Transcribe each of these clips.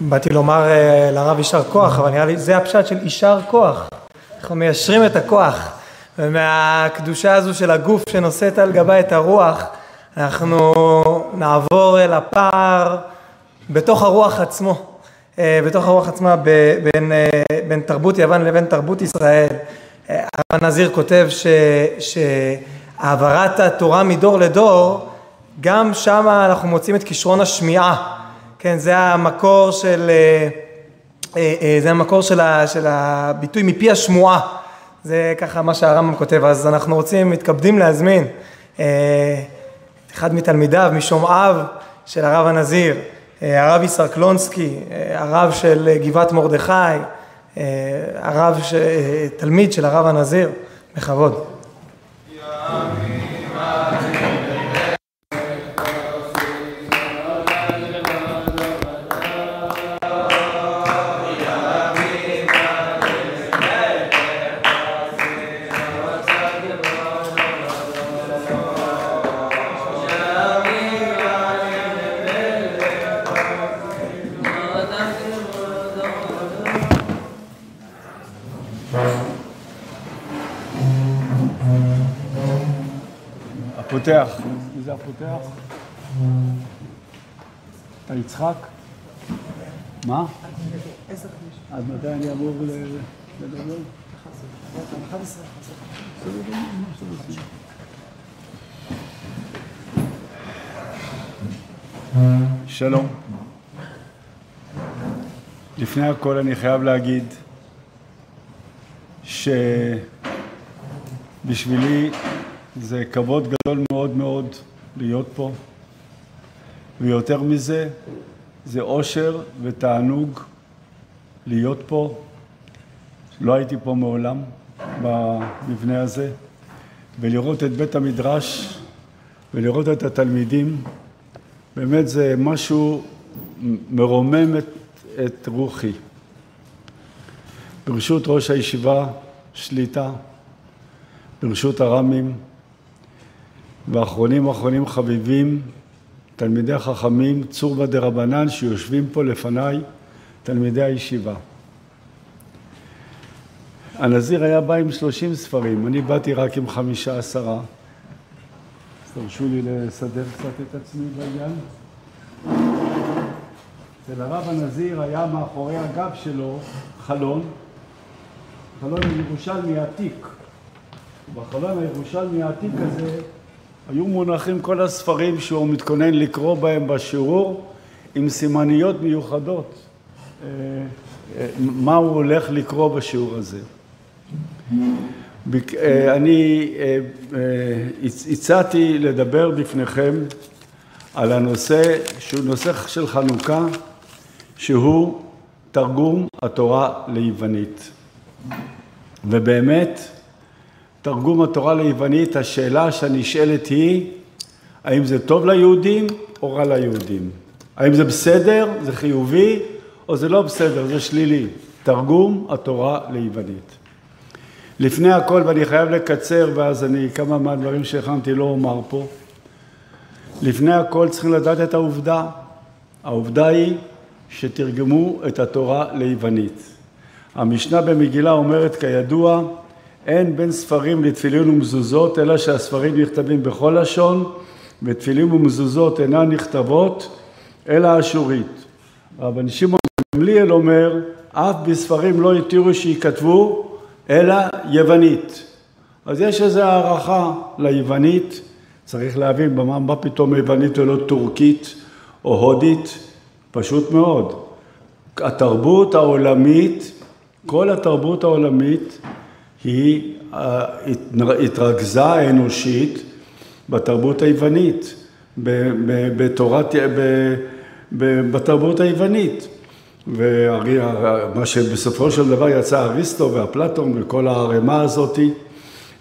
באתי לומר אה, לרב יישר כוח, אבל נראה לי זה הפשט של יישר כוח. אנחנו מיישרים את הכוח, ומהקדושה הזו של הגוף שנושאת על גבה את הרוח, אנחנו נעבור אל הפער בתוך הרוח עצמו, אה, בתוך הרוח עצמה בין, אה, בין תרבות יוון לבין תרבות ישראל. הרב הנזיר כותב ש, שהעברת התורה מדור לדור, גם שם אנחנו מוצאים את כישרון השמיעה. כן, זה המקור של, אה, אה, אה, זה המקור של, ה, של הביטוי מפי השמועה. זה ככה מה שהרמב"ם כותב. אז אנחנו רוצים, מתכבדים להזמין אחד מתלמידיו, משומעיו של הרב הנזיר, הרב יסרקלונסקי, הרב של גבעת מרדכי, הרב, תלמיד של הרב הנזיר, בכבוד. הפותח, מי זה הפותח? אתה יצחק? מה? עד מתי אני אמור לדבר? שלום. לפני הכל אני חייב להגיד שבשבילי זה כבוד גדול מאוד מאוד להיות פה, ויותר מזה, זה אושר ותענוג להיות פה. לא הייתי פה מעולם במבנה הזה, ולראות את בית המדרש ולראות את התלמידים, באמת זה משהו מרומם את, את רוחי. ברשות ראש הישיבה שליטה, ברשות הרמים, ואחרונים אחרונים חביבים, תלמידי החכמים, צורבא דרבנן, שיושבים פה לפניי, תלמידי הישיבה. הנזיר היה בא עם שלושים ספרים, אני באתי רק עם חמישה עשרה. תרשו לי לסדר קצת את עצמי בעניין. אצל הרב הנזיר היה מאחורי הגב שלו חלון, חלון ירושלמי עתיק. בחלון הירושלמי העתיק הזה היו מונחים כל הספרים שהוא מתכונן לקרוא בהם בשיעור עם סימניות מיוחדות, אה, אה, מה הוא הולך לקרוא בשיעור הזה. אה, אני הצעתי לדבר בפניכם על הנושא שהוא נושא של חנוכה, שהוא תרגום התורה ליוונית. ובאמת, תרגום התורה ליוונית, השאלה שנשאלת היא, האם זה טוב ליהודים או רע ליהודים? האם זה בסדר, זה חיובי, או זה לא בסדר, זה שלילי? תרגום התורה ליוונית. לפני הכל, ואני חייב לקצר, ואז אני, כמה מהדברים שהכנתי לא אומר פה. לפני הכל צריכים לדעת את העובדה. העובדה היא שתרגמו את התורה ליוונית. המשנה במגילה אומרת, כידוע, אין בין ספרים לתפילין ומזוזות, אלא שהספרים נכתבים בכל לשון, ותפילין ומזוזות אינן נכתבות, אלא אשורית. רבן שמעון גמליאל אומר, אף בספרים לא התירו שייכתבו, אלא יוונית. אז יש איזו הערכה ליוונית, צריך להבין במה מה פתאום יוונית ולא טורקית או הודית, פשוט מאוד. התרבות העולמית, כל התרבות העולמית היא אה, התרכזה האנושית בתרבות היוונית, בתורת, בתרבות היוונית. ומה שבסופו של דבר יצא אריסטו ואפלטון וכל הערימה הזאתי,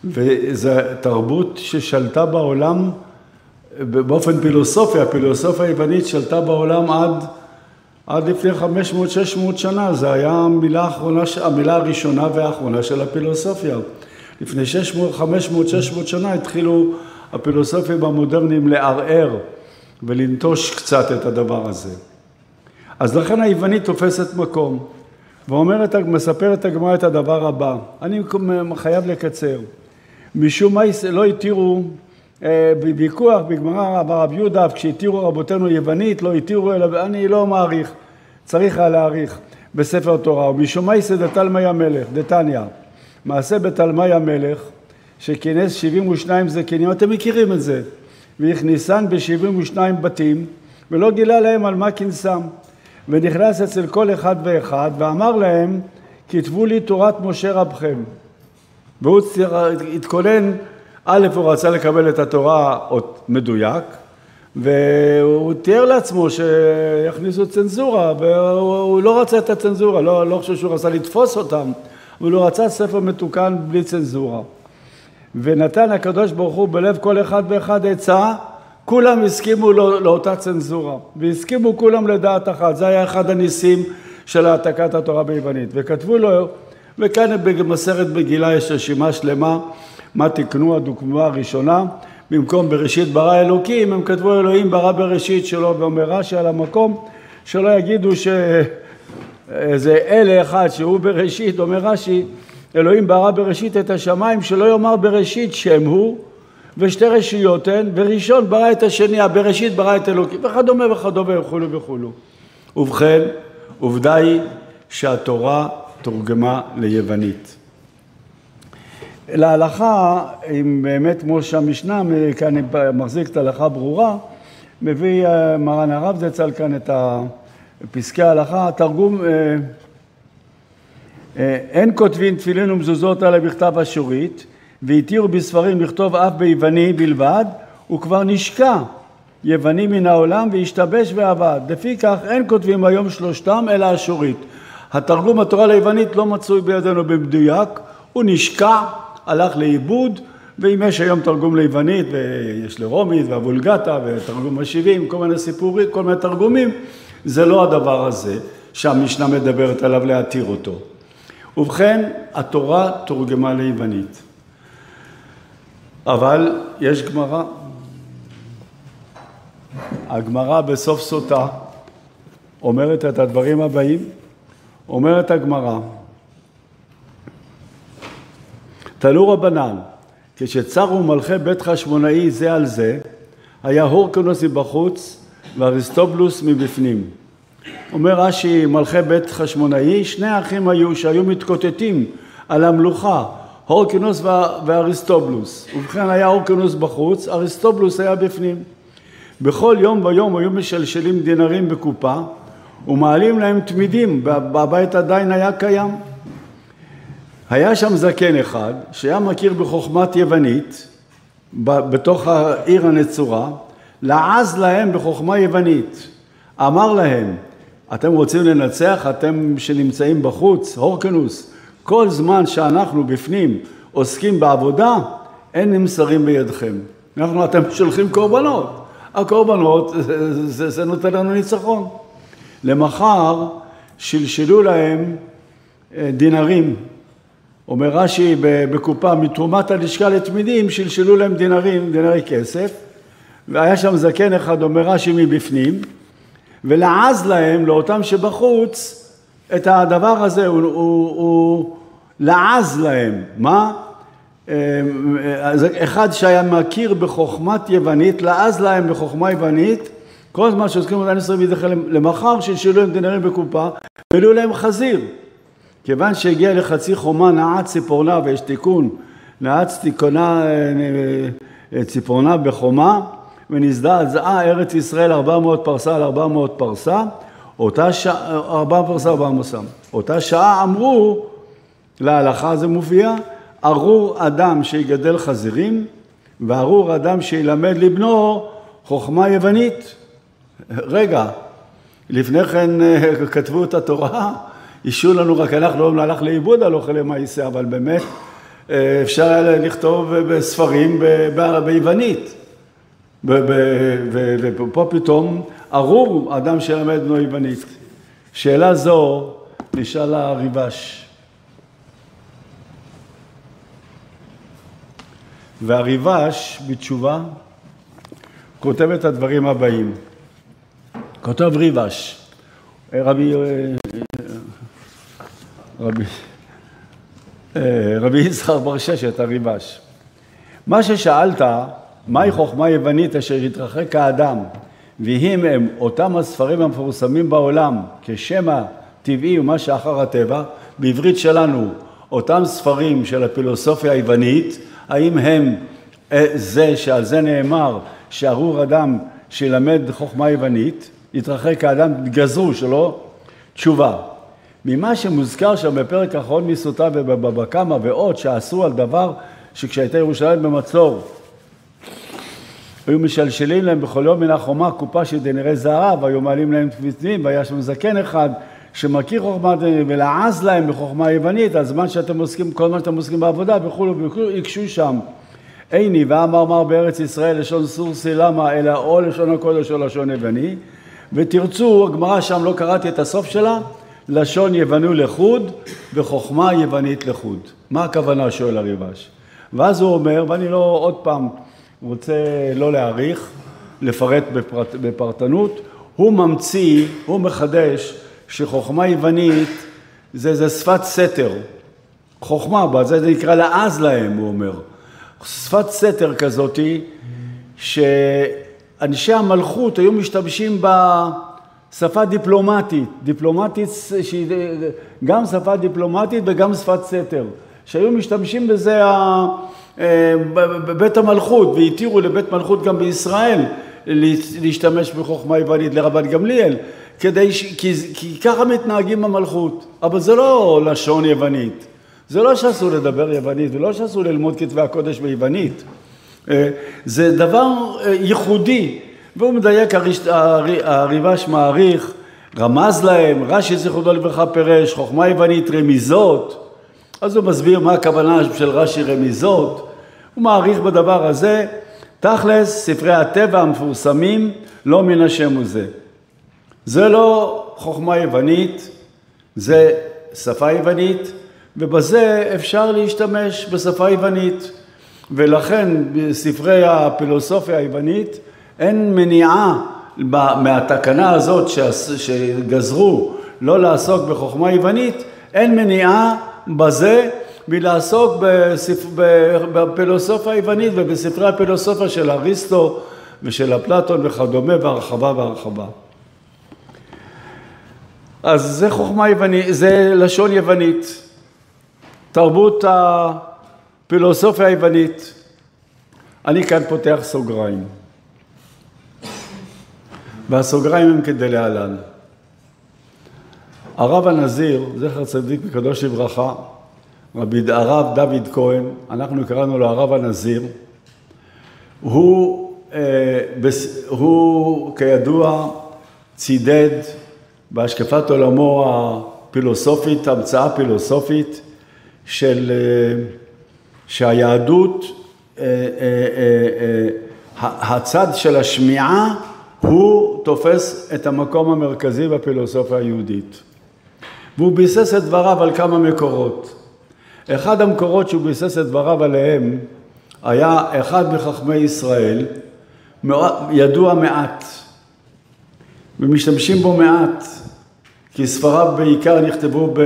וזו תרבות ששלטה בעולם באופן פילוסופי, הפילוסופיה היוונית שלטה בעולם עד עד לפני 500-600 שנה, זו הייתה המילה, המילה הראשונה והאחרונה של הפילוסופיה. לפני 500-600 שנה התחילו הפילוסופים המודרניים לערער ולנטוש קצת את הדבר הזה. אז לכן היוונית תופסת מקום. ואומרת, מספרת הגמרא את הדבר הבא, אני חייב לקצר. משום מה לא התירו, בוויכוח בגמרא ברב יהודה, כשהתירו רבותינו יוונית, לא התירו, אלא אני לא מעריך, צריך היה להעריך בספר תורה. יסד דתלמי המלך, דתניא, מעשה בתלמי המלך, שכינס 72 זקנים, אתם מכירים את זה, והכניסן ב-72 בתים, ולא גילה להם על מה כינסם. ונכנס אצל כל אחד ואחד ואמר להם כתבו לי תורת משה רבכם והוא התכונן, א' הוא רצה לקבל את התורה עוד מדויק והוא תיאר לעצמו שיכניסו צנזורה והוא לא רצה את הצנזורה, לא, לא חושב שהוא רצה לתפוס אותם אבל הוא רצה ספר מתוקן בלי צנזורה. ונתן הקדוש ברוך הוא בלב כל אחד ואחד עצה כולם הסכימו לא, לאותה צנזורה, והסכימו כולם לדעת אחת, זה היה אחד הניסים של העתקת התורה ביוונית, וכתבו לו, וכאן במסרת בגילה יש רשימה שלמה, מה תקנו הדוגמה הראשונה, במקום בראשית ברא אלוקים, הם כתבו אלוהים ברא בראשית שלו, ואומר רש"י על המקום, שלא יגידו שאיזה אלה אחד שהוא בראשית, אומר רש"י, אלוהים ברא בראשית את השמיים, שלא יאמר בראשית שם הוא, ושתי רשויות הן, וראשון ברא את השני, הבראשית ברא את אלוקים, וכדומה וכדומה וכולו וכולו. ובכן, עובדה היא שהתורה תורגמה ליוונית. להלכה, אם באמת כמו שהמשנה, כאן מחזיק את ההלכה ברורה, מביא אה, מרן הרב זצ"ל כאן את פסקי ההלכה, תרגום אה, אה, אין כותבים תפילין ומזוזות אלא בכתב אשורית והתירו בספרים לכתוב אף ביווני בלבד, הוא כבר נשקע יווני מן העולם והשתבש ועבד. לפיכך אין כותבים היום שלושתם אלא אשורית. התרגום התורה ליוונית לא מצוי בידינו במדויק, הוא נשקע, הלך לאיבוד, ואם יש היום תרגום ליוונית, ויש לרומית והבולגטה ותרגום השבעים, כל מיני סיפורים, כל מיני תרגומים, זה לא הדבר הזה שהמשנה מדברת עליו להתיר אותו. ובכן, התורה תורגמה ליוונית. אבל יש גמרא. הגמרא בסוף סוטה אומרת את הדברים הבאים, אומרת הגמרא, תנו רבנן, כשצרו מלכי בית חשמונאי זה על זה, היה הורקנוס מבחוץ ואריסטובלוס מבפנים. אומר רש"י, מלכי בית חשמונאי, שני אחים היו שהיו מתקוטטים על המלוכה, הורקינוס ואריסטובלוס. ובכן היה הורקינוס בחוץ, אריסטובלוס היה בפנים. בכל יום ויום היו משלשלים דינרים בקופה ומעלים להם תמידים, בבית עדיין היה קיים. היה שם זקן אחד שהיה מכיר בחוכמת יוונית בתוך העיר הנצורה, לעז להם בחוכמה יוונית. אמר להם, אתם רוצים לנצח, אתם שנמצאים בחוץ, הורקנוס, כל זמן שאנחנו בפנים עוסקים בעבודה, אין נמסרים בידכם. אנחנו, אתם שולחים קורבנות. הקורבנות, זה, זה, זה נותן לנו ניצחון. למחר שלשלו להם אה, דינרים. אומר רש"י בקופה, מתרומת הלשכה לתמידים, שלשלו להם דינרים, דינרי כסף. והיה שם זקן אחד, אומר רש"י, מבפנים, ולעז להם, לאותם שבחוץ, את הדבר הזה, הוא, הוא, הוא לעז להם. מה? אה, אחד שהיה מכיר בחוכמת יוונית, לעז להם בחוכמה יוונית, כל זמן שעוסקים במדען ישראל וידחה למחר, שישאלו להם דינרים בקופה, והעלו להם חזיר. כיוון שהגיע לחצי חומה נעץ ציפורנה, ויש תיקון, נעץ תיקונה אה, אה, ציפורנה בחומה, ונזדעזעה ארץ ישראל 400 פרסה על 400 פרסה, אותה שעה, ארבע פרסה ארבע מוסם. אותה שעה אמרו, להלכה זה מופיע, ארור אדם שיגדל חזירים, וארור אדם שילמד לבנו חוכמה יוונית. רגע, לפני כן אה, כתבו את התורה, אישו לנו רק אנחנו לא הלך לאיבוד על אוכלי מעשה, אבל באמת אה, אפשר היה לכתוב בספרים ביוונית. ופה פתאום ארור אדם שלמד בנו יוונית. שאלה זו נשאלה הריבש. והריבש בתשובה כותב את הדברים הבאים. כותב ריבש, רבי, רבי, רבי יצחק בר ששת, הריבש. מה ששאלת, מהי חוכמה יוונית אשר התרחק האדם, ואם הם אותם הספרים המפורסמים בעולם כשם הטבעי ומה שאחר הטבע, בעברית שלנו, אותם ספרים של הפילוסופיה היוונית, האם הם אה, זה שעל זה נאמר שארור אדם שילמד חוכמה יוונית, יתרחק האדם, גזרו שלא? תשובה. ממה שמוזכר שם בפרק האחרון מסוטה ובבבא קמא ועוד שעשו על דבר שכשהייתה ירושלים במצור היו משלשלים להם בכל יום מן החומה קופה של דנרי זהב, היו מעלים להם תפיסים, והיה שם זקן אחד שמכיר חוכמה ולעז להם בחוכמה יוונית, על זמן שאתם עוסקים, כל מה שאתם עוסקים בעבודה וכולו יקשו שם. איני ואמר מר בארץ ישראל לשון סורסי למה אלא או לשון הקודש או לשון יווני ותרצו, הגמרא שם לא קראתי את הסוף שלה, לשון יווני לחוד וחוכמה יוונית לחוד. מה הכוונה שואל הריבש? ואז הוא אומר, ואני לא עוד פעם רוצה לא להעריך, לפרט בפרט, בפרטנות, הוא ממציא, הוא מחדש שחוכמה יוונית זה, זה שפת סתר. חוכמה, זה, זה נקרא לעז להם, הוא אומר. שפת סתר כזאתי, שאנשי המלכות היו משתמשים בשפה דיפלומטית, דיפלומטית שהיא גם שפה דיפלומטית וגם שפת סתר, שהיו משתמשים בזה בבית המלכות, והתירו לבית מלכות גם בישראל להשתמש בחוכמה יוונית לרבן גמליאל, כדי ש... כי, כי ככה מתנהגים במלכות, אבל זה לא לשון יוונית. זה לא שאסור לדבר יוונית ולא שאסור ללמוד כתבי הקודש ביוונית. אה, זה דבר אה, ייחודי, והוא מדייק, הריבש מעריך, רמז להם, רש"י זיכרונו לברכה פירש, חוכמה יוונית רמיזות, אז הוא מסביר מה הכוונה של רש"י רמיזות, הוא מעריך בדבר הזה, תכלס ספרי הטבע המפורסמים לא מן השם הוא זה. זה לא חוכמה יוונית, זה שפה יוונית, ובזה אפשר להשתמש בשפה יוונית. ולכן בספרי הפילוסופיה היוונית אין מניעה מהתקנה הזאת שגזרו לא לעסוק בחוכמה יוונית, אין מניעה בזה מלעסוק בספ... בפילוסופיה היוונית ובספרי הפילוסופיה של אריסטו ושל אפלטון וכדומה והרחבה והרחבה. אז זה חוכמה יוונית, זה לשון יוונית. תרבות הפילוסופיה היוונית. אני כאן פותח סוגריים. והסוגריים הם כדלהלן. הרב הנזיר, זכר צדיק וקדוש לברכה, רבי הרב דוד כהן, אנחנו קראנו לו הרב הנזיר, הוא, אה, הוא כידוע צידד בהשקפת עולמו הפילוסופית, המצאה פילוסופית, של, אה, שהיהדות, אה, אה, הצד של השמיעה הוא תופס את המקום המרכזי בפילוסופיה היהודית. והוא ביסס את דבריו על כמה מקורות. אחד המקורות שהוא ביסס את דבריו עליהם היה אחד מחכמי ישראל, ידוע מעט, ומשתמשים בו מעט, כי ספריו בעיקר נכתבו ב...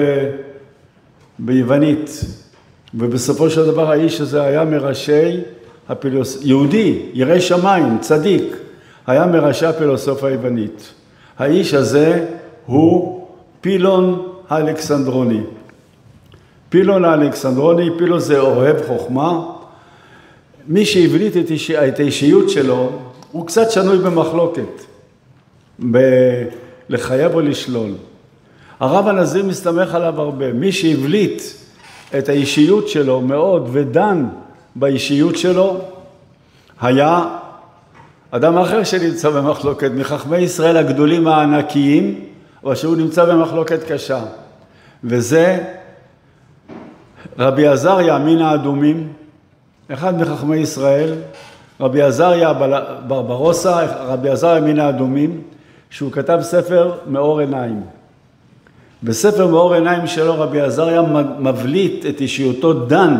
ביוונית, ובסופו של דבר האיש הזה היה מראשי הפילוס... יהודי, ירא שמיים, צדיק, היה מראשי הפילוסופיה היוונית. האיש הזה הוא פילון האלכסנדרוני. פילון האלכסנדרוני, פילון זה אוהב חוכמה. מי שהבליט את, איש... את האישיות שלו, הוא קצת שנוי במחלוקת, בלחייב או לשלול. הרב הנזיר מסתמך עליו הרבה. מי שהבליט את האישיות שלו מאוד ודן באישיות שלו, היה אדם אחר שנמצא במחלוקת, מחכמי ישראל הגדולים הענקיים, אבל שהוא נמצא במחלוקת קשה. וזה רבי עזריה מן האדומים, אחד מחכמי ישראל, רבי עזריה ברברוסה, רבי עזריה מן האדומים, שהוא כתב ספר מאור עיניים. בספר מאור עיניים שלו רבי עזריה מבליט את אישיותו דן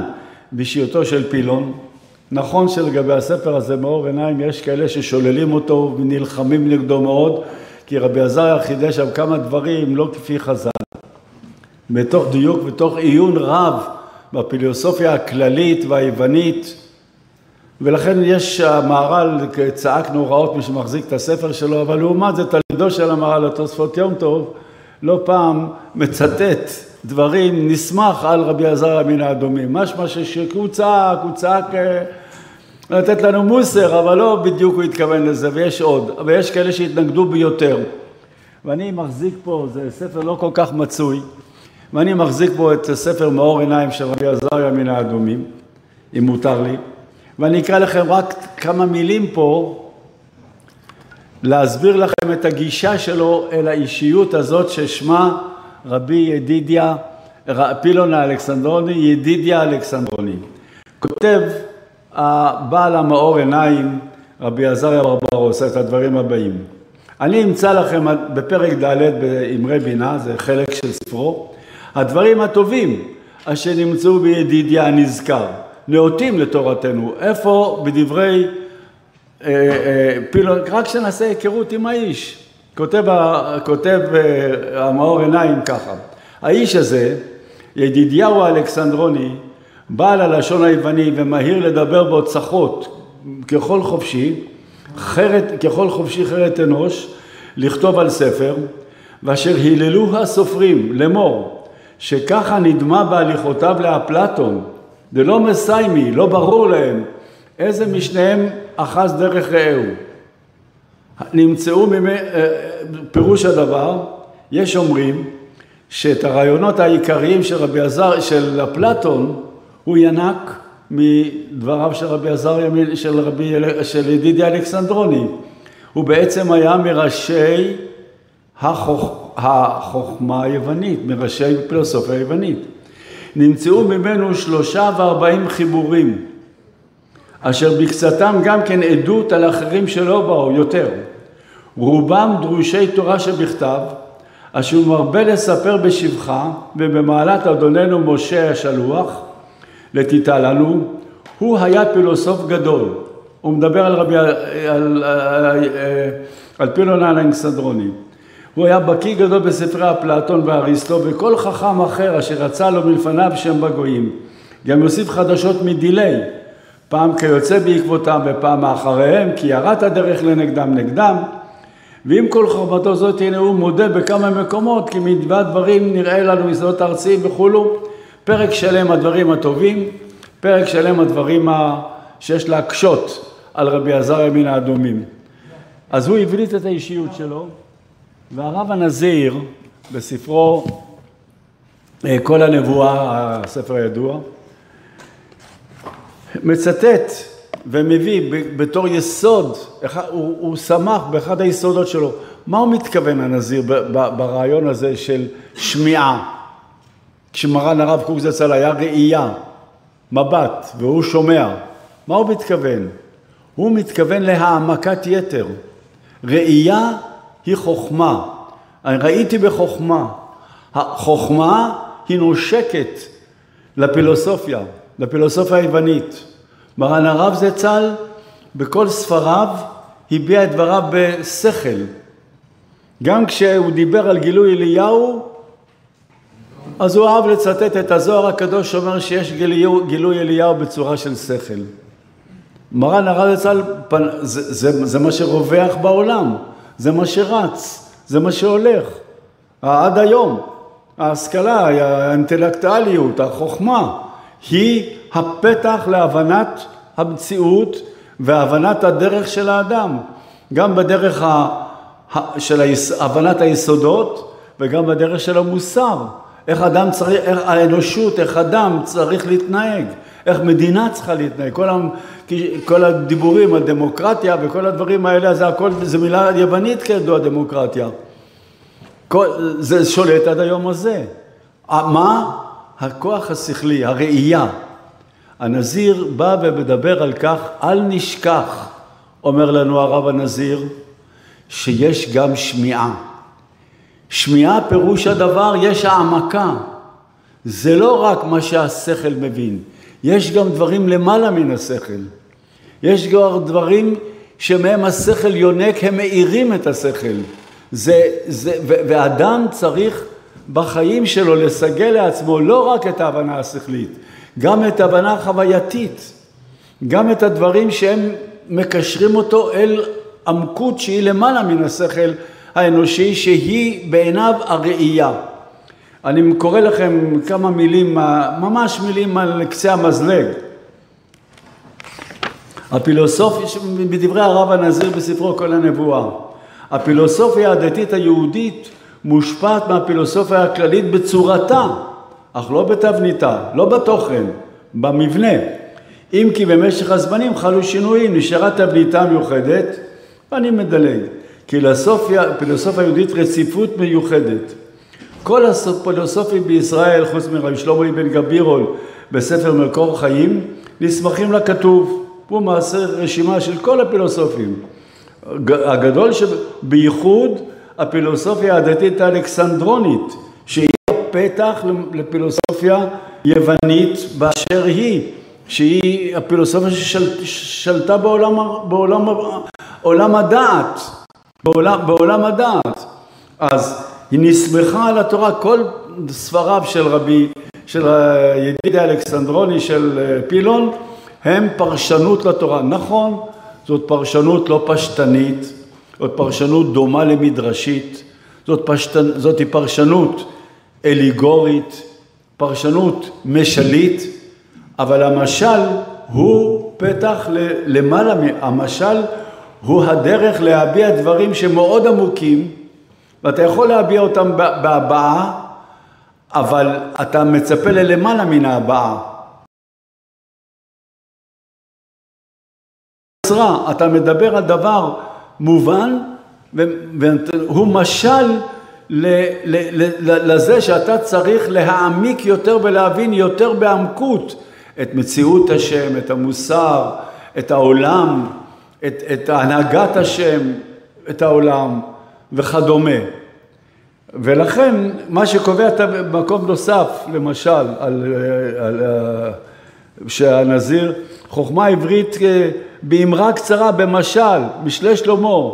באישיותו של פילון. נכון שלגבי הספר הזה מאור עיניים יש כאלה ששוללים אותו ונלחמים נגדו מאוד, כי רבי עזריה חידש שם כמה דברים לא כפי חז"ל. בתוך דיוק, בתוך עיון רב בפילוסופיה הכללית והיוונית, ולכן יש המהר"ל, צעקנו הוראות מי שמחזיק את הספר שלו, אבל לעומת זה תלמידו של המהר"ל, התוספות יום טוב, לא פעם מצטט דברים, נסמך על רבי עזריה מן האדומים. משמע שהוא צעק, הוא צעק אה, לתת לנו מוסר, אבל לא בדיוק הוא התכוון לזה, ויש עוד, ויש כאלה שהתנגדו ביותר. ואני מחזיק פה, זה ספר לא כל כך מצוי, ואני מחזיק פה את ספר מאור עיניים של רבי עזריה מן האדומים, אם מותר לי, ואני אקרא לכם רק כמה מילים פה, להסביר לכם את הגישה שלו אל האישיות הזאת ששמה רבי ידידיה, פילון האלכסנדרוני, ידידיה אלכסנדרוני. כותב הבעל המאור עיניים, רבי עזריה ברברוס, את הדברים הבאים. אני אמצא לכם בפרק ד' באמרי בינה, זה חלק של ספרו, הדברים הטובים אשר נמצאו בידידיה הנזכר, נאותים לתורתנו. איפה בדברי אה, אה, רק שנעשה היכרות עם האיש. כותב, כותב אה, המאור עיניים ככה, האיש הזה, ידידיהו האלכסנדרוני, בעל הלשון היווני ומהיר לדבר בו צחות ככל חופשי, חרת, ככל חופשי חרת אנוש, לכתוב על ספר, ואשר היללו הסופרים לאמור, שככה נדמה בהליכותיו לאפלטון, דלא מסיימי, לא ברור להם איזה משניהם אחז דרך רעהו. נמצאו ממי, אה, פירוש הדבר, יש אומרים שאת הרעיונות העיקריים של רבי עזר, של אפלטון, הוא ינק מדבריו של רבי עזריה, של, רבי, של ידידי אלכסנדרוני. הוא בעצם היה מראשי החוכ... החוכמה היוונית, מראשי פילוסופיה היוונית. נמצאו ממנו שלושה וארבעים חיבורים, אשר בקצתם גם כן עדות על אחרים שלא באו יותר. רובם דרושי תורה שבכתב, אשר מרבה לספר בשבחה ובמעלת אדוננו משה השלוח, לתיתה לנו, הוא היה פילוסוף גדול. הוא מדבר על רבי, על, על, על, על פילון האלכסנדרוני. הוא היה בקיא גדול בספרי אפלטון ואריסטו וכל חכם אחר אשר רצה לו מלפניו שם בגויים. גם יוסיף חדשות מדילי, פעם כיוצא בעקבותם ופעם מאחריהם, כי יראת הדרך לנגדם נגדם. ועם כל חורבתו זאת הנה הוא מודה בכמה מקומות, כי מדבר דברים נראה לנו יסודות ארציים וכולו. פרק שלם הדברים הטובים, פרק שלם הדברים שיש להקשות על רבי עזריה מן האדומים. אז הוא הבליט את האישיות שלו, והרב הנזיר, בספרו אה, כל הנבואה, הספר הידוע, מצטט ומביא בתור יסוד, הוא, הוא שמח באחד היסודות שלו. מה הוא מתכוון הנזיר ברעיון הזה של שמיעה? כשמרן הרב קוק זצ"ל היה ראייה, מבט, והוא שומע, מה הוא מתכוון? הוא מתכוון להעמקת יתר. ראייה היא חוכמה. ראיתי בחוכמה. החוכמה היא נושקת לפילוסופיה, לפילוסופיה היוונית. מרן הרב זצ"ל בכל ספריו הביע את דבריו בשכל. גם כשהוא דיבר על גילוי אליהו, אז הוא אהב לצטט את הזוהר הקדוש שאומר שיש גילוי, גילוי אליהו בצורה של שכל. מרן הרב זצ"ל, זה, זה, זה מה שרווח בעולם, זה מה שרץ, זה מה שהולך. עד היום, ההשכלה, האינטלקטואליות, החוכמה, היא הפתח להבנת המציאות והבנת הדרך של האדם, גם בדרך ה, של הבנת היסודות וגם בדרך של המוסר. איך אדם צריך, איך האנושות, איך אדם צריך להתנהג, איך מדינה צריכה להתנהג, כל, המ, כל הדיבורים, הדמוקרטיה וכל הדברים האלה, זה הכל, זה מילה יוונית כידוע דמוקרטיה. כל, זה שולט עד היום הזה. מה? הכוח השכלי, הראייה. הנזיר בא ומדבר על כך, אל נשכח, אומר לנו הרב הנזיר, שיש גם שמיעה. שמיעה פירוש הדבר, יש העמקה. זה לא רק מה שהשכל מבין, יש גם דברים למעלה מן השכל. יש גם דברים שמהם השכל יונק, הם מאירים את השכל. זה, זה, ואדם צריך בחיים שלו לסגל לעצמו לא רק את ההבנה השכלית, גם את ההבנה החווייתית, גם את הדברים שהם מקשרים אותו אל עמקות שהיא למעלה מן השכל האנושי, שהיא בעיניו הראייה. אני קורא לכם כמה מילים, ממש מילים על קצה המזלג. הפילוסופיה, בדברי הרב הנזיר בספרו כל הנבואה, הפילוסופיה הדתית היהודית מושפעת מהפילוסופיה הכללית בצורתה, אך לא בתבניתה, לא בתוכן, במבנה. אם כי במשך הזמנים חלו שינויים, נשארה תבניתה מיוחדת, ואני מדלג. כי לפילוסופיה היהודית רציפות מיוחדת. כל הפילוסופים בישראל, חוץ מרבי שלמה אבן גבירול בספר מקור חיים, נסמכים לכתוב. הוא מעשה רשימה של כל הפילוסופים. הגדול שבייחוד הפילוסופיה הדתית האלכסנדרונית, שהיא פתח לפילוסופיה יוונית באשר היא, שהיא הפילוסופיה ששלטה בעולם, בעולם, בעולם הדעת, בעולם, בעולם הדעת. אז היא נסמכה על התורה, כל ספריו של רבי, של ידידי אלכסנדרוני של פילון, הם פרשנות לתורה. נכון, זאת פרשנות לא פשטנית, זאת פרשנות דומה למדרשית, זאת, פשטנ... זאת פרשנות אליגורית, פרשנות משלית, אבל המשל הוא פתח למעלה, המשל הוא הדרך להביע דברים שמאוד עמוקים, ואתה יכול להביע אותם בהבעה, אבל אתה מצפה ללמעלה מן ההבעה. אתה מדבר על דבר מובן, והוא משל לזה שאתה צריך להעמיק יותר ולהבין יותר בעמקות את מציאות השם, את המוסר, את העולם, את, את הנהגת השם, את העולם וכדומה. ולכן מה שקובע את המקום נוסף, למשל, על, על, על, שהנזיר, חוכמה עברית אה, באמרה קצרה, במשל, משלי שלמה,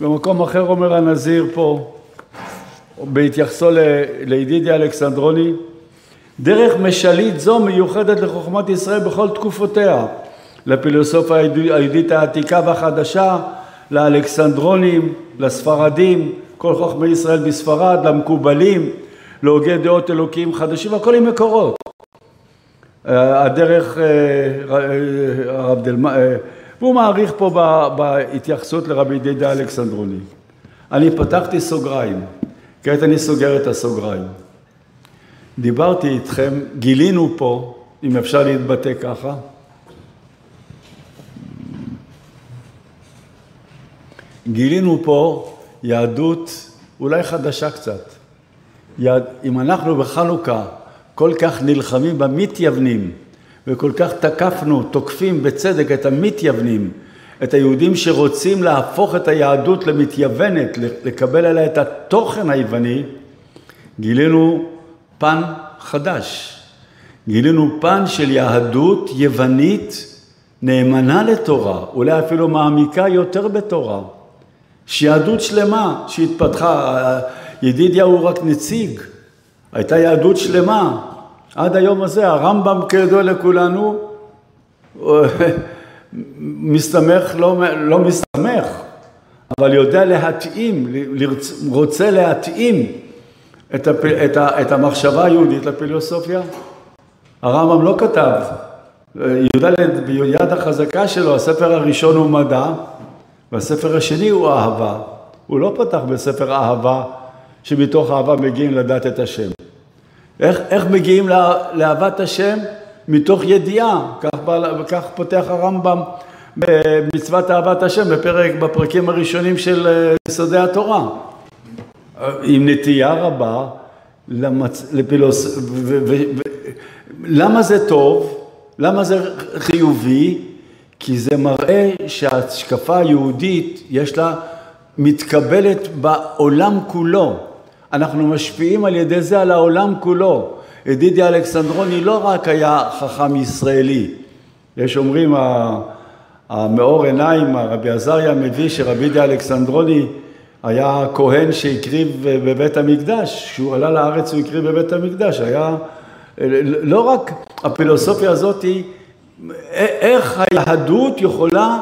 במקום אחר אומר הנזיר פה, בהתייחסו לידידיה אלכסנדרוני, דרך משלית זו מיוחדת לחוכמת ישראל בכל תקופותיה, לפילוסופיה היהודית העתיקה והחדשה, לאלכסנדרונים, לספרדים, כל חוכמי ישראל בספרד, למקובלים, להוגי דעות אלוקים חדשים, הכל עם מקורות. אה, הדרך אה, אה, הרב דלמה, והוא מעריך פה בהתייחסות לרבי דידה אלכסנדרוני. אני פתחתי סוגריים, כעת אני סוגר את הסוגריים. דיברתי איתכם, גילינו פה, אם אפשר להתבטא ככה, גילינו פה יהדות אולי חדשה קצת. יד... אם אנחנו בחנוכה כל כך נלחמים במתייוונים וכל כך תקפנו, תוקפים בצדק את המתייוונים, את היהודים שרוצים להפוך את היהדות למתייוונת, לקבל עליה את התוכן היווני, גילינו פן חדש. גילינו פן של יהדות יוונית נאמנה לתורה, אולי אפילו מעמיקה יותר בתורה. שיהדות שלמה שהתפתחה, ידידיה הוא רק נציג, הייתה יהדות שלמה. עד היום הזה, הרמב"ם כידוע לכולנו, מסתמך, לא, לא מסתמך, אבל יודע להתאים, רוצה להתאים את, הפ, את, ה, את המחשבה היהודית לפילוסופיה. הרמב"ם לא כתב, י"ד ביד החזקה שלו, הספר הראשון הוא מדע, והספר השני הוא אהבה. הוא לא פתח בספר אהבה, שמתוך אהבה מגיעים לדעת את השם. איך, איך מגיעים לה, לאהבת השם? מתוך ידיעה, כך, כך פותח הרמב"ם במצוות אהבת השם בפרק, בפרקים הראשונים של אה, יסודי התורה. עם נטייה רבה למצ... לפילוס... ו... ו... ו... למה זה טוב? למה זה חיובי? כי זה מראה שההשקפה היהודית יש לה, מתקבלת בעולם כולו. אנחנו משפיעים על ידי זה על העולם כולו. ידידיה אלכסנדרוני לא רק היה חכם ישראלי, יש אומרים המאור עיניים, הרבי עזריה מביא שרבי ידידיה אלכסנדרוני היה כהן שהקריב בבית המקדש, כשהוא עלה לארץ הוא הקריב בבית המקדש, היה לא רק הפילוסופיה הזאת היא איך היהדות יכולה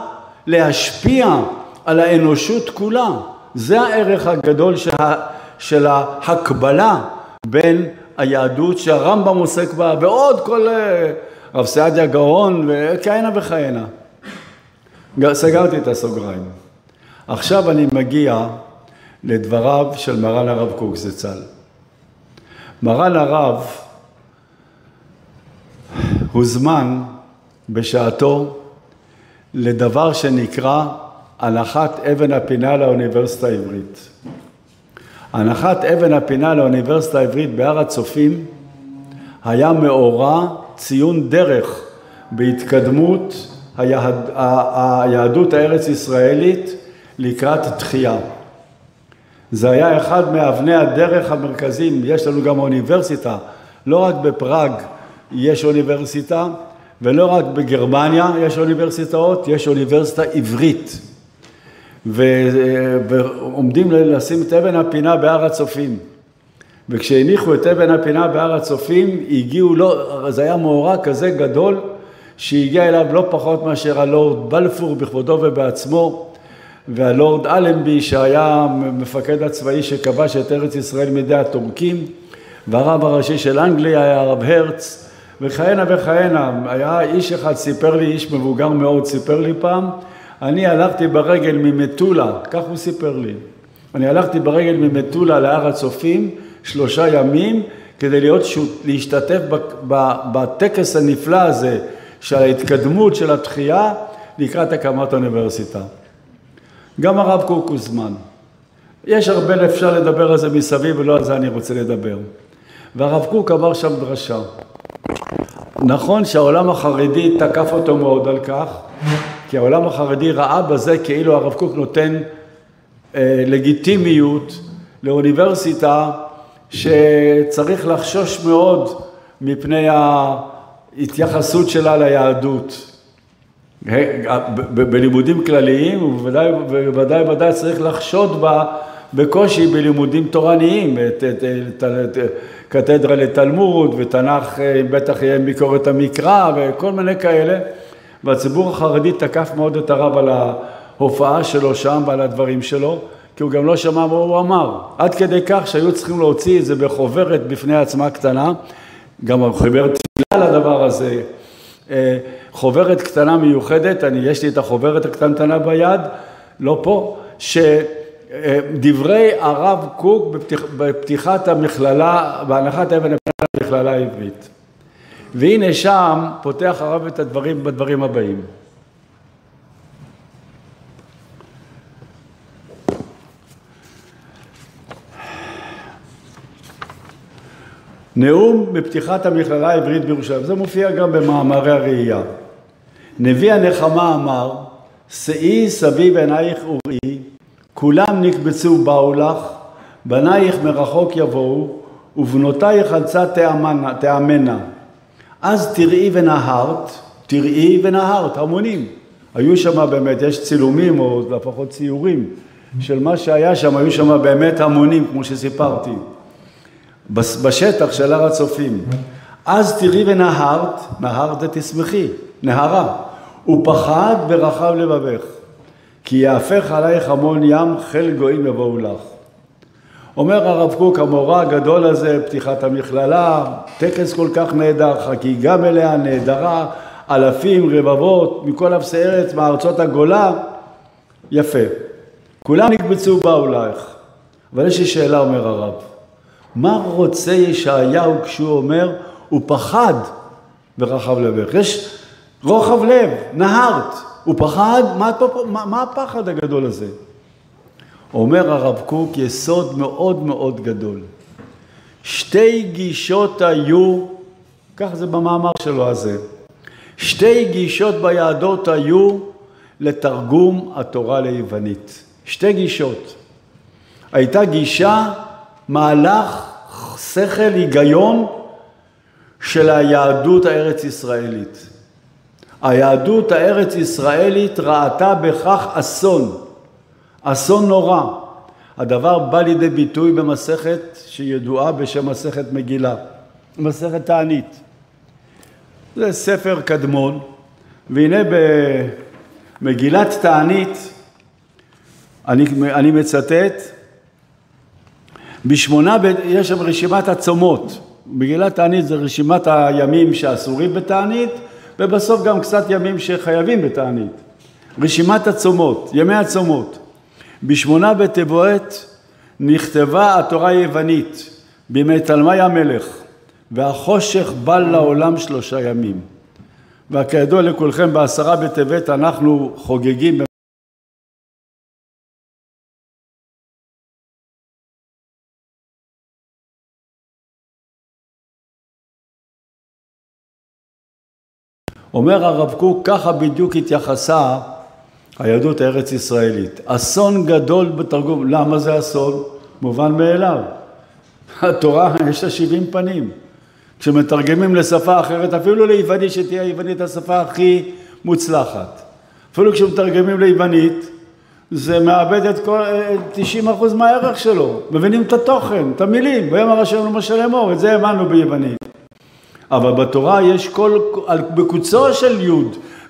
להשפיע על האנושות כולה. זה הערך הגדול שה, של ההקבלה בין היהדות שהרמב"ם עוסק בה ועוד כל אה, רב סעדיה גאון וכהנה וכהנה. סגרתי את הסוגריים. עכשיו אני מגיע לדבריו של מרן הרב קוק זצ"ל. מרן הרב הוזמן בשעתו לדבר שנקרא הנחת אבן הפינה לאוניברסיטה העברית. הנחת אבן הפינה לאוניברסיטה העברית בהר הצופים היה מאורע ציון דרך בהתקדמות היהד, היהדות הארץ ישראלית לקראת תחייה. זה היה אחד מאבני הדרך המרכזיים, יש לנו גם אוניברסיטה, לא רק בפראג יש אוניברסיטה, ולא רק בגרמניה יש אוניברסיטאות, יש אוניברסיטה עברית. ועומדים לשים את אבן הפינה בהר הצופים. וכשהניחו את אבן הפינה בהר הצופים, הגיעו, לא, זה היה מאורע כזה גדול, שהגיע אליו לא פחות מאשר הלורד בלפור בכבודו ובעצמו, והלורד אלנבי שהיה מפקד הצבאי שכבש את ארץ ישראל מידי הטורקים, והרב הראשי של אנגליה היה הרב הרץ, וכהנה וכהנה. היה איש אחד, סיפר לי, איש מבוגר מאוד, סיפר לי פעם, אני הלכתי ברגל ממטולה, כך הוא סיפר לי. אני הלכתי ברגל ממטולה להר הצופים שלושה ימים כדי להיות, להשתתף בטקס הנפלא הזה של ההתקדמות של התחייה לקראת הקמת האוניברסיטה. גם הרב קוק הוזמן. יש הרבה, אפשר לדבר על זה מסביב ולא על זה אני רוצה לדבר. והרב קוק אמר שם דרשה. נכון שהעולם החרדי תקף אותו מאוד על כך, כי העולם החרדי ראה בזה כאילו הרב קוק נותן אה, לגיטימיות לאוניברסיטה שצריך לחשוש מאוד מפני ההתייחסות שלה ליהדות. בלימודים כלליים ובוודאי ובוודאי צריך לחשוד בה בקושי בלימודים תורניים, את, את, את, את קתדרה לתלמוד ותנ"ך אה, בטח יהיה ביקורת המקרא וכל מיני כאלה. והציבור החרדי תקף מאוד את הרב על ההופעה שלו שם ועל הדברים שלו כי הוא גם לא שמע מה הוא אמר. עד כדי כך שהיו צריכים להוציא את זה בחוברת בפני עצמה קטנה. גם החוברת תפילה לדבר הזה. אה, חוברת קטנה מיוחדת, אני, יש לי את החוברת הקטנטנה ביד, לא פה, שדברי הרב קוק בפתיח, בפתיחת המכללה, בהנחת אבן המכללה העברית. והנה שם פותח הרב את הדברים בדברים הבאים. נאום בפתיחת המכללה העברית בירושלים, זה מופיע גם במאמרי הראייה. נביא הנחמה אמר, שאי סביב עינייך וראי, כולם נקבצו באו לך, בנייך מרחוק יבואו, ובנותייך על צד תאמנה. אז תראי ונהרת, תראי ונהרת, המונים. היו שם באמת, יש צילומים או לפחות ציורים של מה שהיה שם, היו שם באמת המונים, כמו שסיפרתי. בשטח של הר הצופים. אז תראי ונהרת, נהרת תשמחי, נהרה, ופחד ורחב לבבך, כי יהפך עלייך המון ים, חיל גויים יבואו לך. אומר הרב קוק, המורה הגדול הזה, פתיחת המכללה, טקס כל כך נהדר, חגיגה מלאה, נהדרה, אלפים, רבבות, מכל אפסי ארץ, מארצות הגולה, יפה. כולם נקבצו באו לך. אבל יש לי שאלה, אומר הרב. מה רוצה ישעיהו כשהוא אומר, הוא פחד ורחב לבך? יש רוחב לב, נהרת, הוא פחד, מה, מה, מה הפחד הגדול הזה? אומר הרב קוק יסוד מאוד מאוד גדול. שתי גישות היו, כך זה במאמר שלו הזה, שתי גישות ביהדות היו לתרגום התורה ליוונית. שתי גישות. הייתה גישה מהלך, שכל, היגיון של היהדות הארץ ישראלית. היהדות הארץ ישראלית ראתה בכך אסון, אסון נורא. הדבר בא לידי ביטוי במסכת שידועה בשם מסכת מגילה, מסכת תענית. זה ספר קדמון, והנה במגילת תענית, אני, אני מצטט, בשמונה, יש שם רשימת הצומות. מגילת תענית זה רשימת הימים שאסורים בתענית, ובסוף גם קצת ימים שחייבים בתענית. רשימת הצומות, ימי הצומות. בשמונה בטבעת נכתבה התורה היוונית בימי תלמי המלך, והחושך בא לעולם שלושה ימים. וכידוע לכולכם, בעשרה בטבת אנחנו חוגגים אומר הרב קוק, ככה בדיוק התייחסה היהדות הארץ ישראלית. אסון גדול בתרגום, למה זה אסון? מובן מאליו. התורה יש לה שבעים פנים. כשמתרגמים לשפה אחרת, אפילו ליוונית שתהיה היוונית השפה הכי מוצלחת. אפילו כשמתרגמים ליוונית, זה מאבד את כל, 90 אחוז מהערך שלו. מבינים את התוכן, את המילים, ויאמר השם למשה לאמור, את זה הבנו ביוונית. אבל בתורה יש כל, בקוצו של י',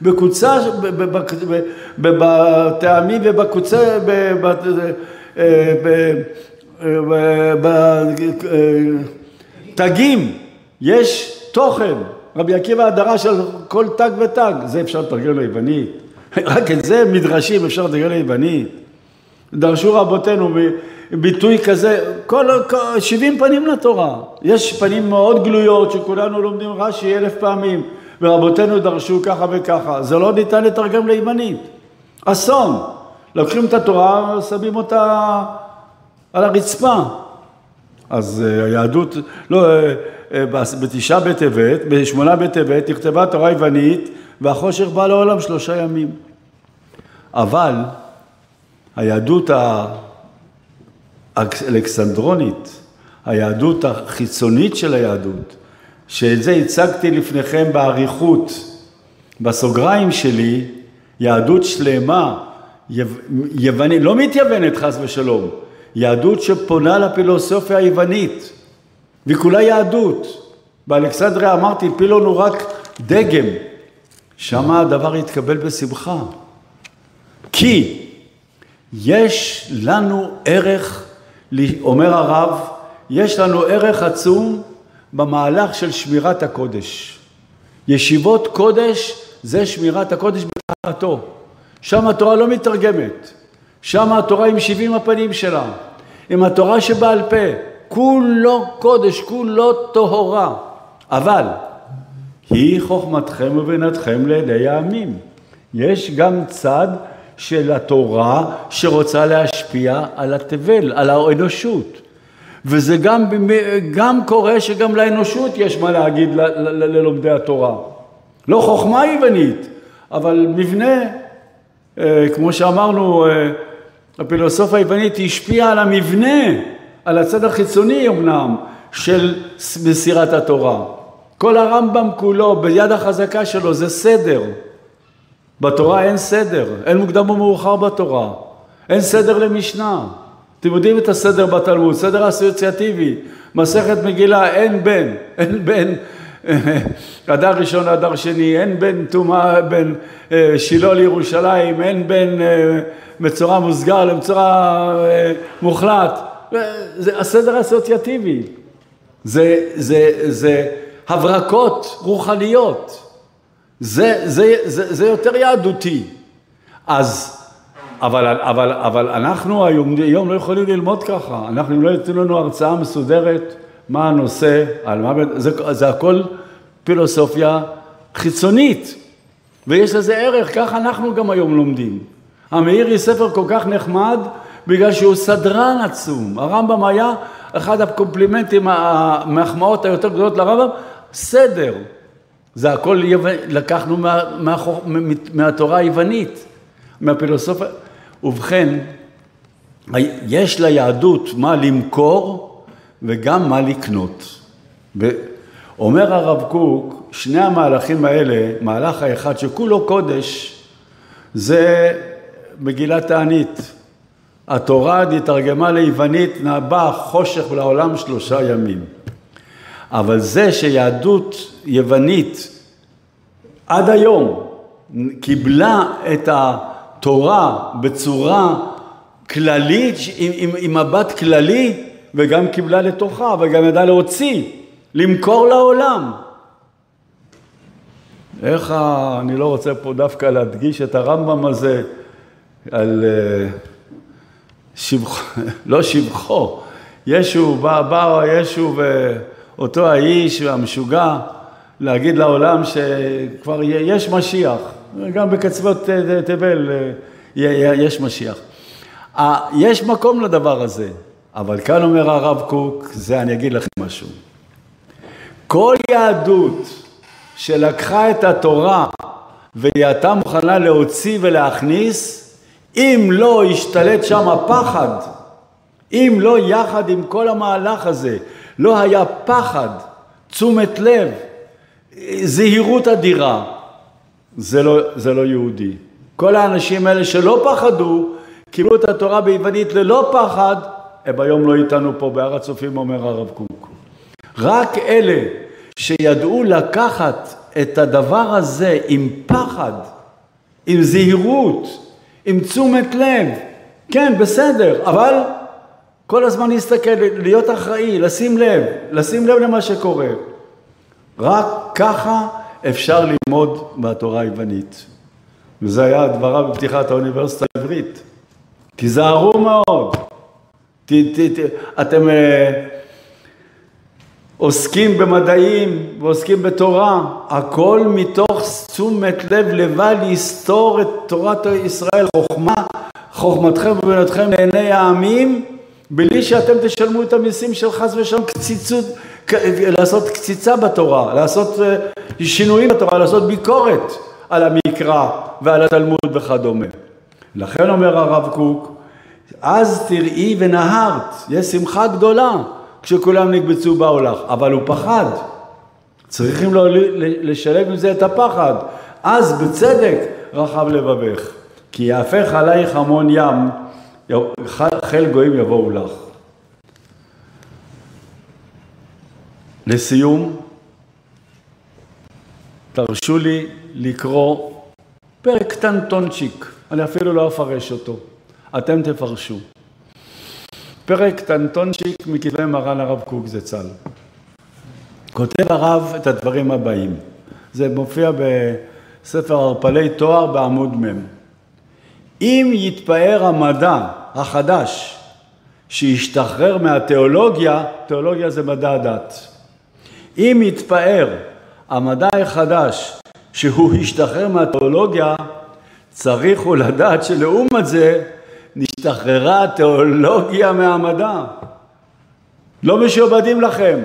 בקוצה, בטעמים ובקוצה, בתגים, יש תוכן. רבי עקיבא הדרה של כל תג ותג, זה אפשר לתרגם ליוונית. רק את זה מדרשים אפשר לתרגם ליוונית. דרשו רבותינו ביטוי כזה, כל, כל 70 פנים לתורה. יש פנים מאוד גלויות שכולנו לומדים רש"י אלף פעמים, ורבותינו דרשו ככה וככה. זה לא ניתן לתרגם לימנית. אסון. לוקחים את התורה, שמים אותה על הרצפה. אז אה, היהדות, לא, אה, אה, בתשעה בטבת, בשמונה בטבת, נכתבה תורה יוונית, והחושך בא לעולם שלושה ימים. אבל היהדות האלכסנדרונית, היהדות החיצונית של היהדות, שאת זה הצגתי לפניכם באריכות בסוגריים שלי, יהדות שלמה, יוונית, לא מתייוונת חס ושלום, יהדות שפונה לפילוסופיה היוונית, והיא כולה יהדות. באלכסנדריה אמרתי, פילון הוא רק דגם, שם הדבר יתקבל בשמחה. כי יש לנו ערך, אומר הרב, יש לנו ערך עצום במהלך של שמירת הקודש. ישיבות קודש זה שמירת הקודש בטהרתו. שם התורה לא מתרגמת, שם התורה עם שבעים הפנים שלה, עם התורה שבעל פה, כולו קודש, כולו טהורה. אבל היא חוכמתכם ובינתכם לעיני העמים. יש גם צד של התורה שרוצה להשפיע על התבל, על האנושות. וזה גם, גם קורה שגם לאנושות יש מה להגיד ללומדי התורה. לא חוכמה יוונית, אבל מבנה, אה, כמו שאמרנו, אה, הפילוסופיה היוונית השפיעה על המבנה, על הצד החיצוני אמנם, של מסירת התורה. כל הרמב"ם כולו, ביד החזקה שלו, זה סדר. בתורה אין סדר, אין מוקדם ומאוחר בתורה, אין סדר למשנה. אתם יודעים את הסדר בתלמוד, סדר אסוציאטיבי, מסכת מגילה, אין בין, אין בין אדר ראשון לאדר שני, אין בין טומאה, בין אה, שילה לירושלים, אין בין אה, מצורע מוסגר למצורע אה, מוחלט. זה הסדר האסוציאטיבי. זה, זה, זה הברקות רוחניות. זה, זה, זה, זה יותר יהדותי. אז, אבל, אבל, אבל אנחנו היום, היום לא יכולים ללמוד ככה. אנחנו, לא ייתנו לנו הרצאה מסודרת, מה הנושא, על מה, זה, זה הכל פילוסופיה חיצונית, ויש לזה ערך, ככה אנחנו גם היום לומדים. המאירי ספר כל כך נחמד, בגלל שהוא סדרן עצום. הרמב"ם היה אחד הקומפלימנטים, המחמאות היותר גדולות לרמב"ם, סדר. זה הכל לקחנו מה, מה, מהתורה היוונית, מהפילוסופיה. ובכן, יש ליהדות מה למכור וגם מה לקנות. אומר הרב קוק, שני המהלכים האלה, מהלך האחד שכולו קודש, זה מגילת תענית. התורה נתרגמה ליוונית, בא חושך לעולם שלושה ימים. אבל זה שיהדות יוונית עד היום קיבלה את התורה בצורה כללית, עם, עם, עם מבט כללי, וגם קיבלה לתוכה, וגם ידעה להוציא, למכור לעולם. איך ה... אני לא רוצה פה דווקא להדגיש את הרמב"ם הזה על אה, שבחו, לא שבחו, ישו, בא, בא ישו ואותו האיש המשוגע להגיד לעולם שכבר יש משיח, גם בקצוות תבל אה, יש משיח. יש מקום לדבר הזה, אבל כאן אומר הרב קוק, זה אני אגיד לכם משהו. כל יהדות שלקחה את התורה והיא הייתה מוכנה להוציא ולהכניס, אם לא השתלט שם הפחד, אם לא יחד עם כל המהלך הזה, לא היה פחד, תשומת לב, זהירות אדירה, זה לא, זה לא יהודי. כל האנשים האלה שלא פחדו, קיבלו את התורה ביוונית ללא פחד, הם היום לא איתנו פה בהר הצופים, אומר הרב קוק. רק אלה שידעו לקחת את הדבר הזה עם פחד, עם זהירות, עם תשומת לב, כן, בסדר, אבל כל הזמן להסתכל, להיות אחראי, לשים לב, לשים לב למה שקורה. רק ככה אפשר ללמוד בתורה היוונית. וזה היה דבריו בפתיחת האוניברסיטה העברית. תיזהרו מאוד. ת, ת, ת, אתם uh, עוסקים במדעים ועוסקים בתורה, הכל מתוך תשומת לב לבא להסתור את תורת ישראל, חוכמה, חוכמתכם ובינתכם לעיני העמים, בלי שאתם תשלמו את המיסים של חס ושלום קציצות, לעשות קציצה בתורה, לעשות אה, שינויים בתורה, לעשות ביקורת על המקרא ועל התלמוד וכדומה. לכן אומר הרב קוק, אז תראי ונהרת, יש שמחה גדולה כשכולם נקבצו באו לך, אבל הוא פחד. צריכים לו לשלב עם זה את הפחד. אז בצדק רחב לבבך, כי יהפך עלייך המון ים, חיל גויים יבואו לך. לסיום, תרשו לי לקרוא פרק קטנטונצ'יק, אני אפילו לא אפרש אותו, אתם תפרשו. פרק קטנטונצ'יק מכתבי מרן הרב קוק זצ"ל. כותב הרב את הדברים הבאים, זה מופיע בספר ערפלי תואר בעמוד מ'. אם יתפאר המדע החדש שישתחרר מהתיאולוגיה, תיאולוגיה זה מדע הדת. אם יתפאר המדע החדש שהוא השתחרר מהתיאולוגיה, צריך הוא לדעת שלעומת זה נשתחררה התיאולוגיה מהמדע. לא משועבדים לכם,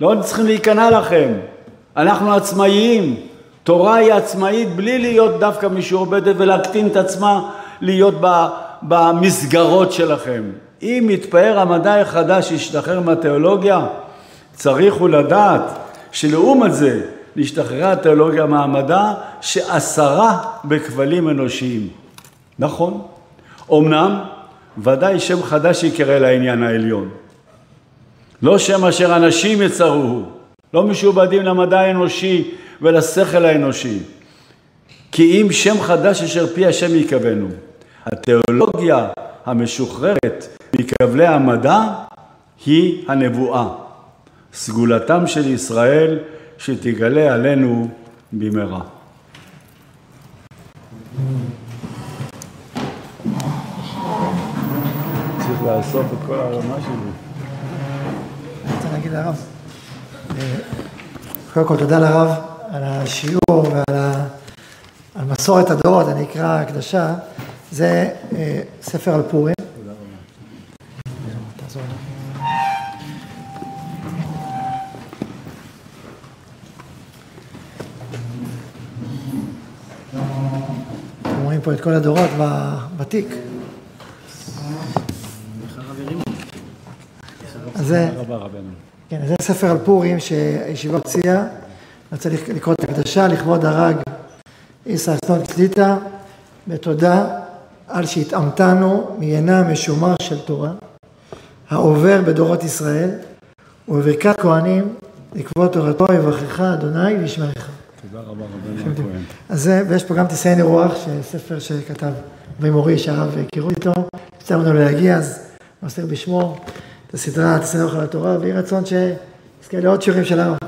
לא צריכים להיכנע לכם. אנחנו עצמאיים, תורה היא עצמאית בלי להיות דווקא משועבדת ולהקטין את עצמה להיות במסגרות שלכם. אם יתפאר המדע החדש שישתחרר מהתיאולוגיה, צריך הוא לדעת שלעומת זה נשתחררה התיאולוגיה מהמדע שאסרה בכבלים אנושיים. נכון. אמנם ודאי שם חדש יקרא לעניין העליון. לא שם אשר אנשים יצרוהו, לא משועבדים למדע האנושי ולשכל האנושי. כי אם שם חדש אשר פי השם יקבנו. התיאולוגיה המשוחררת מכבלי המדע היא הנבואה. סגולתם של ישראל שתגלה עלינו במהרה. צריך לאסוף את כל הרמה שלי. אני רוצה להגיד לרב, אה, קודם כל תודה לרב על השיעור ועל ה... על מסורת הדורות, אני אקרא הקדשה, זה אה, ספר על פורים. רואים פה את כל הדורות בתיק. אז זה, כן, זה ספר על פורים שהישיבה הוציאה. אני רוצה לקרוא את הקדשה לכבוד הרג איסא אסנון קליטה, בתודה על שהתאמתנו מעינה משומר של תורה, העובר בדורות ישראל, ובברכת כהנים לקבוע תורתו יברכך אדוני וישמרך. תודה רבה רבנו הכהן. אז זה, ויש פה גם תסייני רוח, ספר שכתב אבי מורי, שהרב הכירו איתו, יצא לנו להגיע, אז מוסר בשמו את הסדרה תסייני רוח על התורה, ויהי רצון שיזכה לעוד שיעורים של הרב.